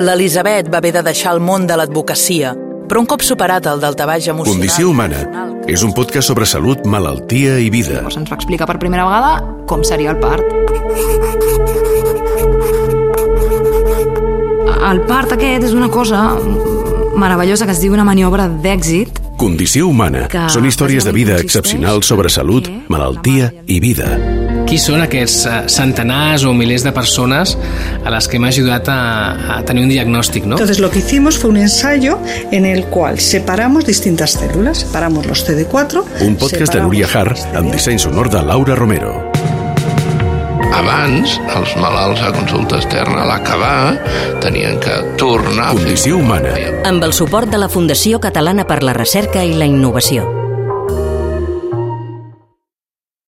L'Elisabet va haver de deixar el món de l'advocacia, però un cop superat el daltabaix emocional... Condició humana és un podcast sobre salut, malaltia i vida. Llavors ens va explicar per primera vegada com seria el part. El part aquest és una cosa meravellosa que es diu una maniobra d'èxit Condició humana Que són històries de vida excepcionals sobre salut, malaltia i vida. Qui són aquests eh, centenars o milers de persones a les que hem ajudat a, a tenir un diagnòstic, no? Entonces lo que hicimos fue un ensayo en el cual separamos distintas células, separamos los CD4. Un podcast de Núria Har los CD8. amb disseny sonor de Laura Romero. Abans, els malalts a consulta externa a l'acabar tenien que tornar Condició humana. amb el suport de la Fundació Catalana per la Recerca i la Innovació.